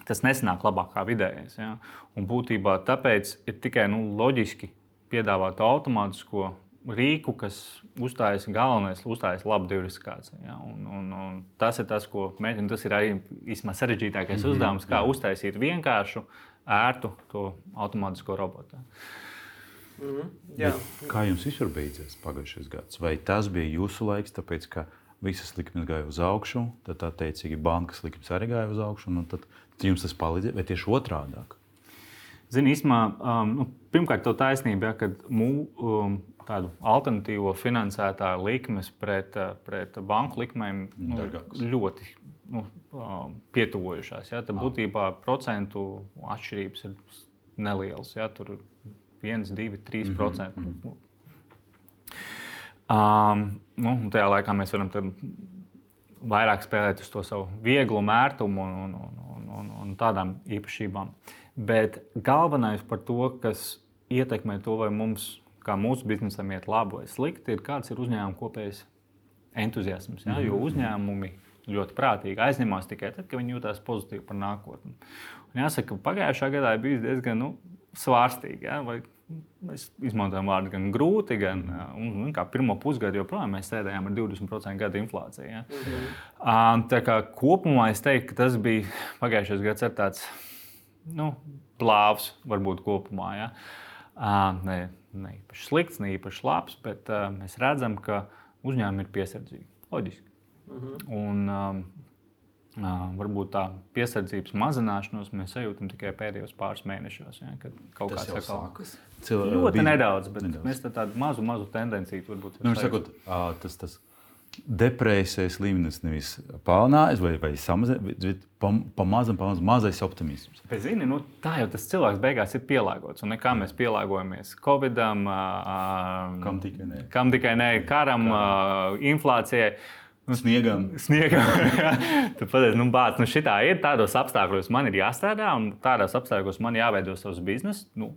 tas nesanāk labāk kā vidējais. Ja? Un būtībā tāpēc ir tikai nu, loģiski piedāvāt automātisko rīku, kas uzstājas galvenais, uzstājas labu diversifikāciju. Ja? Un, un, un tas ir tas, ko mēģinām. Tas ir arī īstenībā sarežģītākais mm -hmm. uzdevums, kā uztaisīt vienkāršu, ērtu to automātisko robotu. Mm -hmm. Kā jums vispār beidzies pagājušais gads? Vai tas bija jūsu laiks, tāpēc ka visas likmes gāja uz augšu, tad tā teicīgi bankas likmes arī gāja uz augšu, un tad, jums tas palīdzēja, vai tieši otrādi? Zini, īsumā, um, nu, pirmkārt, tā taisnība, ja, ka mū, um, tādu alternatīvo finansētāju likmes pret, uh, pret banku likmēm nu, Dargāks. ļoti nu, um, pietuvojušās. Ja, tad būtībā procentu atšķirības ir nelielas. Ja, tur 1, 2, 3 procenti. Mm -hmm. um, nu, tajā laikā mēs varam vairāk spēlēt uz to savu vieglu mērtumu un, un, un, un, un tādām īpašībām. Bet galvenais par to, kas ietekmē to, vai mums, kā mūsu biznesam, iet labi vai slikti, ir kāds ir uzņēmuma kopējs entuziasms. Ja? Jo uzņēmumi ļoti prātīgi aizņemās tikai tad, kad viņi jūtas pozitīvi par nākotni. Un jāsaka, ka pagājušā gadā bijis diezgan nu, svārstīgi. Ja? Vai mēs izmantojam vārdu gan grūti, gan un, un, kā pirmo pusgadu joprojām mēs sēdējām ar 20% gada inflāciju. Ja? Mm -hmm. Tā kā kopumā es teiktu, ka tas bija pagājušais gads ar tāds nu, plāvs, varbūt kopumā. Ja? Ne, ne īpaši slikts, ne īpaši labs, bet uh, mēs redzam, ka uzņēmumi ir piesardzīgi. Loģiski. Mm -hmm. Un, um, varbūt tā piesardzības mazināšanos mēs sajūtam tikai pēdējos pāris mēnešos. Ja, kad kaut kas tāds sākas. Ļoti bija... nedaudz, bet nedaudz. mēs tādu mazu, mazu tendenciju varbūt nu, sakot, tas, tas depresijas līmenis nevis palielinājās vai, vai samazinājies, bet pamazām, pa pamazām mazais optimisms. Bet, zini, nu, tā jau tas cilvēks beigās ir pielāgots. Un kā mēs pielāgojamies Covidam, kam tikai ne, kam tikai ne karam, karam. inflācijai. Sniegam. Sniegam. tu pateici, nu, bāc, nu, šitā ir tādos apstākļos, man ir jāstrādā, un tādos apstākļos man jāveido savs bizness. Nu,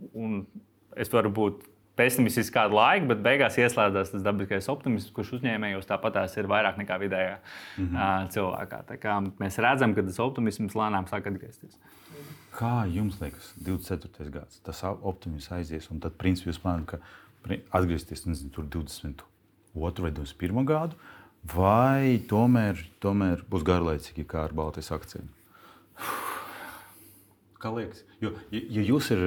es varu būt pesimistisks kādu laiku, bet beigās ieslēdzas tas dabiskais optimisms, kurš uzņēmējos tāpatās ir vairāk nekā vidējā mm -hmm. cilvēkā. Mēs redzam, ka tas optimisms lēnām sāk atgriezties. Kā jums liekas, 24. gads, tas optimisms aizies, un tad, principā, jūs plānojat, ka atgriezties nezinu, 22. vai 21. gadu? Vai tomēr, tomēr būs garlaicīgi kā ar Baltijas akciju? Kā liekas? Jo, ja, jūs, ir,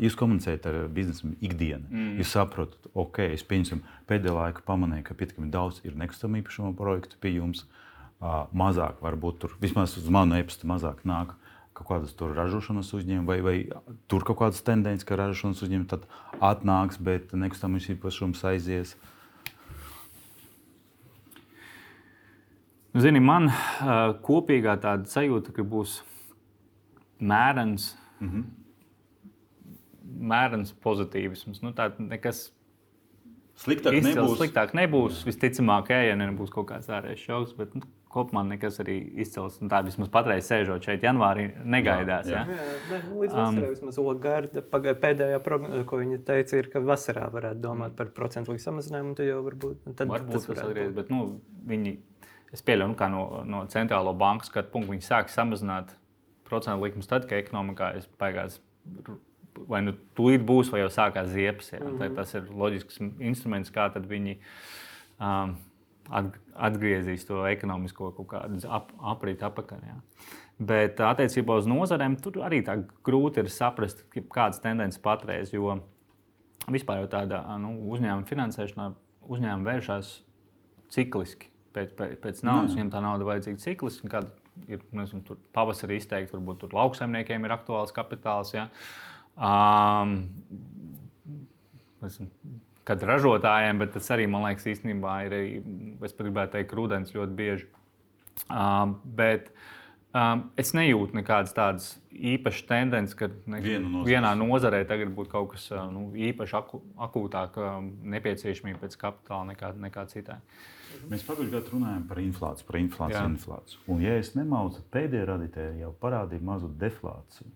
jūs komunicējat ar biznesu ikdienu, mm. jūs saprotat, ok, es pieņemsim, pēdējā laikā pamanīju, ka pietiekami daudz ir nekustamā īpašuma projektu pie jums. Uh, mazāk, varbūt tur vismaz uz manu e-pastu mazāk nāk kaut kādas tur ražošanas uzņēmumi, vai, vai tur kaut kādas tendences, ka ražošanas uzņēmumi tad atnāks, bet nekustamais īpašums aizies. Zini, man uh, kopīgā tāda sajūta, ka būs mērens, mm -hmm. mērens pozitīvisms. Nu, tā nekas sliktāk izcils, nebūs. Sliktāk nebūs. Jā. Visticamāk, ja nebūs kaut kāds ārējais šoks. Bet, nu, Kopumā nekas arī izcils. Tā vismaz patreiz sēžot šeit, janvārī, negaidās. Jā, jā. jā. jā ne, līdz vasarai um, vismaz Lagarde pēdējā prognoze, ko viņa teica, ir, ka vasarā varētu domāt par procentu samazinājumu. Tad jau varbūt, tad varbūt tas varētu būt. Bet, nu, viņi, es pieļauju, nu, ka no, no centrālo banku skatu punktu viņi sāk samazināt procentu likumus tad, kad ekonomikā ir beigās. Vai nu tūlīt būs, vai jau sākās ziepes. Mm -hmm. Tas ir loģisks instruments, kā viņi um, atgriezīs to ekonomisko kaut kādu ap, aprītu apakaļ. Jā. Bet attiecībā uz nozarēm tur arī tā grūti ir saprast, kādas tendences patreiz. Jo vispār jau tādā nu, uzņēmuma finansēšanā uzņēmumi vēršas cikliski. Pēc, pēc, pēc naudas viņiem tā nauda vajadzīga cikliski. Kad ir nezinu, pavasarī izteikti, varbūt tur lauksaimniekiem ir aktuāls kapitāls. Ja? Um, nezinu, kad ražotājiem, bet tas arī man liekas, īstenībā ir, es pat gribētu teikt, rudens ļoti bieži. Um, bet um, es nejūtu nekādas tādas īpašas tendences, ka ne, vienā nozarē tagad būtu kaut kas nu, īpaši aku, akūtāk um, nepieciešamība pēc kapitāla nekā, nekā citai. Uh, Mēs pagājušajā gadā runājām par inflāciju, par inflāciju. Jā. inflāciju. Un, ja es nemaldu, tad pēdējā radītāja jau parādīja mazu deflāciju.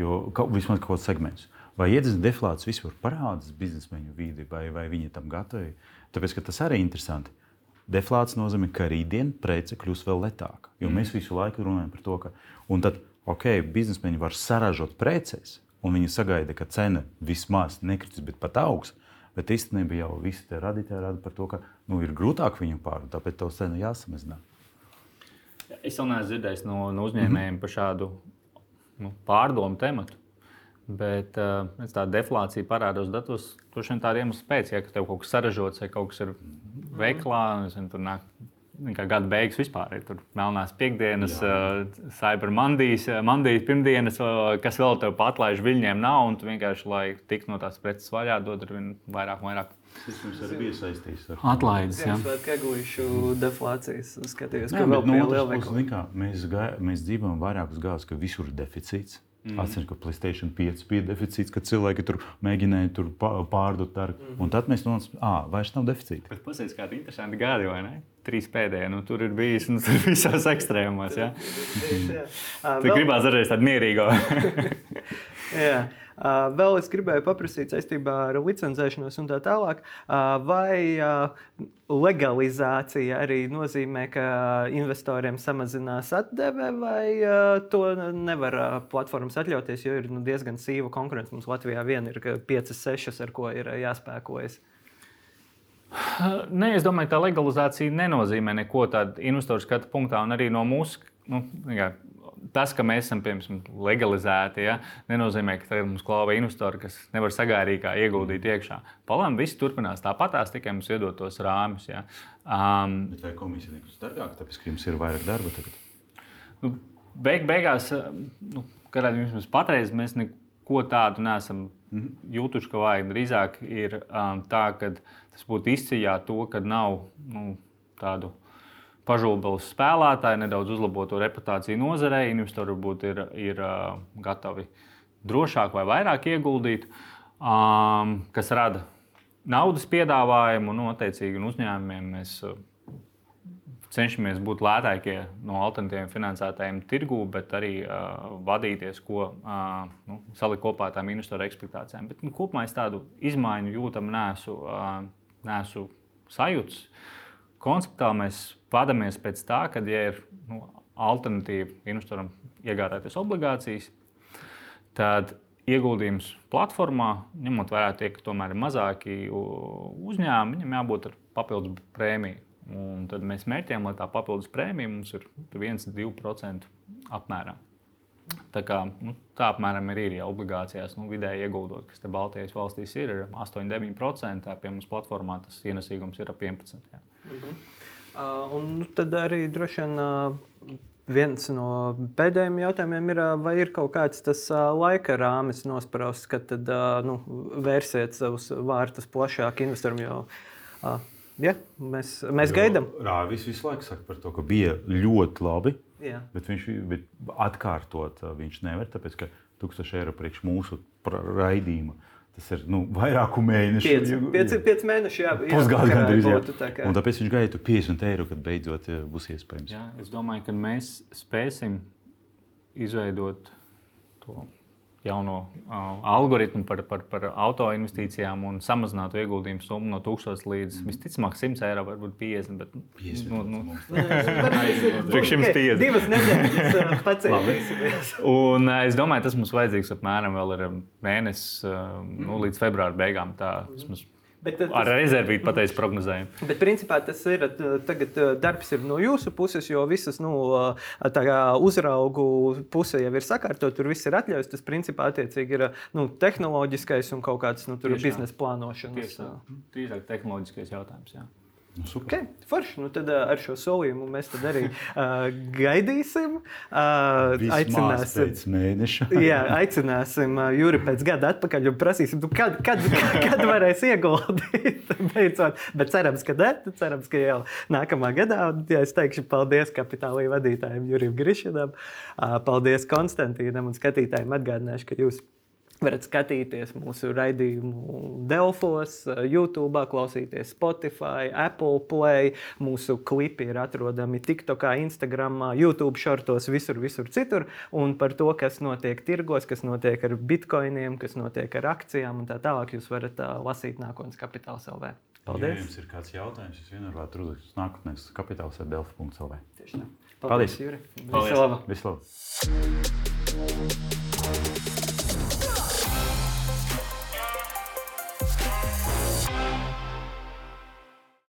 Jo kaut, vismaz kaut kāds segments. Vai iedzis deflāciju vispār parādās biznesmeņu vidi, vai, vai viņi tam gatavi? Tāpēc tas arī ir interesanti. Deflācija nozīmē, ka rītdien prece kļūs vēl lētāka. Jo mm. mēs visu laiku runājam par to, ka tad, okay, biznesmeņi var saražot preces, un viņi sagaida, ka cena vismaz nekritīs, bet pat augs. Bet īstenībā jau visi tie radītāji rada par to, ka nu, ir grūtāk viņu pārdot, tāpēc to cenu jāsamazina. Es vēl neesmu dzirdējis no, no uzņēmējiem mm -hmm. par šādu nu, pārdomu tematu. Bet uh, tā deflācija parādās datos. Tur šodien tāda iemesla pēc, ja ka tev kaut kas sarežģīts vai kaut kas ir veiklā, nezinu, tur nāk kā gada beigas vispār ir. Tur melnās piekdienas, uh, cyber mandijas, mandijas pirmdienas, uh, kas vēl tev patlaiž viļņiem nav. Un tu vienkārši, lai tiktu no tās preces vaļā, dod ar vien vairāk un vairāk. Tas mums arī bija saistīts ar atlaides. Jā, tas ir eglīšu deflācijas. Skatījos, ka vēl no otras puses, mēs, mēs dzīvojam vairākus gadus, ka visur ir deficīts. Mm. Atceros, ka Placēta 5 bija deficīts, kad cilvēki tur mēģināja tur pārdot targu. Mm. Un tad mēs nonācām, ah, vairs nav deficīta. Bet paskatieties, kāda interesanta gada, vai ne? Trīs pēdējie, nu tur ir bijis nu, tur visās ekstrēmos. Ja? Tur gribās dažreiz tādu mierīgu. vēl es gribēju paprasīt saistībā ar licencēšanos un tā tālāk. Vai legalizācija arī nozīmē, ka investoriem samazinās atdeve, vai to nevar platformas atļauties, jo ir nu, diezgan sīva konkurence. Mums Latvijā vien ir 5, 6, ar ko ir jāspēkojas. Nē, es domāju, ka legalizācija nenozīmē neko tādu investoru skatu punktā, un arī no mūsu. Nu, jā, tas, ka mēs esam piemēram, legalizēti, ja, nenozīmē, ka tagad mums klāva investori, kas nevar sagaidīt, ieguldīt iekšā. Palēm viss turpinās tāpatās, tikai mums iedot tos rāmjus. Ja. Um, Bet vai komisija nekļūst dārgāka, tāpēc, ka jums ir vairāk darba tagad? Nu, beig, beigās, nu, kādā vismaz patreiz mēs neko tādu neesam mm -hmm. jutuši, ka vajag. Drīzāk ir um, tā, ka tas būtu izcīņā to, ka nav nu, tādu pažūbeles spēlētāji, nedaudz uzlabot to reputāciju nozarē. Investori varbūt ir, ir uh, gatavi drošāk vai vairāk ieguldīt, um, kas rada naudas piedāvājumu. Nu, attiecīgi, uzņēmumiem mēs uh, cenšamies būt lētākie no alternatīviem finansētājiem tirgū, bet arī uh, vadīties, ko uh, nu, salikt kopā ar tām investoru ekspektācijām. Bet, nu, kopumā es tādu izmaiņu jūtam, nesu, uh, nesu sajūts. Konceptā mēs Vadamies pēc tā, ka, ja ir nu, alternatīva investoram iegādāties obligācijas, tad ieguldījums platformā, ņemot vērā tie, ka tomēr ir mazāki uzņēmumi, viņam jābūt ar papildus prēmiju. Un tad mēs mērķējam, lai tā papildus prēmija mums ir 1-2% apmērā. Tā, kā, nu, tā apmēram ir, ir ja obligācijās. Nu, vidēji ieguldot, kas te Baltijas valstīs ir, ir 8-9%. Pie mums platformā tas ienesīgums ir ap 11%. Jā. Mhm. Uh, un nu, tad arī droši vien. Uh, Viens no pēdējiem jautājumiem ir, vai ir kaut kāds tas laika rāmis nosprausts, kad tad, nu, vērsiet savus vārtus plašāk investoram. Jo, ja, mēs mēs jo, gaidām. Rāvis visu laiku saka par to, ka bija ļoti labi. Jā. Bet viņš bet atkārtot viņš nevar, tāpēc ka 1000 eiro priekš mūsu raidījuma Tas ir nu, vairāku mēnešu. Pieci, pieci, pieci mēneši, jā, pusgadu gandrīz. Jā. Tā kā... Un tāpēc viņš gaida 50 eiro, kad beidzot būs iespējams. Jā, es domāju, ka mēs spēsim izveidot to jauno uh, algoritmu par, par, par auto investīcijām un samazinātu ieguldījumu summu no 1000 līdz mm. visticamāk 100 eiro, varbūt 50. Bet, 50 nu, nu, Priekš jums 50. Divas nedēļas pacēlīsimies. un uh, es domāju, tas mums vajadzīgs apmēram vēl ir mēnesis uh, nu, līdz februāra beigām. Tā, mm. Bet, tas, ar rezervītu pateicis prognozējumu. Bet, principā, tas ir tagad, darbs ir no jūsu puses, jo visas nu, uzraugu puse jau ir sakārtot, tur viss ir atļauts. Tas, principā, attiecīgi ir nu, tehnoloģiskais un kaut kāds nu, biznesa plānošanas. Drīzāk tehnoloģiskais jautājums. Jā. Nu, okay, forši. Nu, tad uh, ar šo solījumu mēs arī uh, gaidīsim. Uh, aicināsim, pēc mēneša. jā, aicināsim uh, Juri pēc gada atpakaļ un prasīsim, kad, kad, kad varēs ieguldīt. Beidzot. Bet cerams, ka ne. Cerams, ka jau nākamā gadā. Un, jā, es teikšu paldies kapitālī vadītājiem Jurim Grišanam. Uh, paldies Konstantīnam un skatītājiem. Atgādināšu, ka jūs varat skatīties mūsu raidījumu Delfos, YouTube, klausīties Spotify, Apple Play. Mūsu klipi ir atrodami TikTok, Instagram, YouTube šortos, visur, visur citur. Un par to, kas notiek tirgos, kas notiek ar bitkoiniem, kas notiek ar akcijām un tā tālāk, jūs varat uh, lasīt nākotnes kapitāla LV. Paldies! Ja jums ir kāds jautājums, es vienmēr varu uzdot nākotnes kapitāls ar delfu.lv. Tieši tā. Paldies, Paldies Juri! Vislabāk! Vislabāk!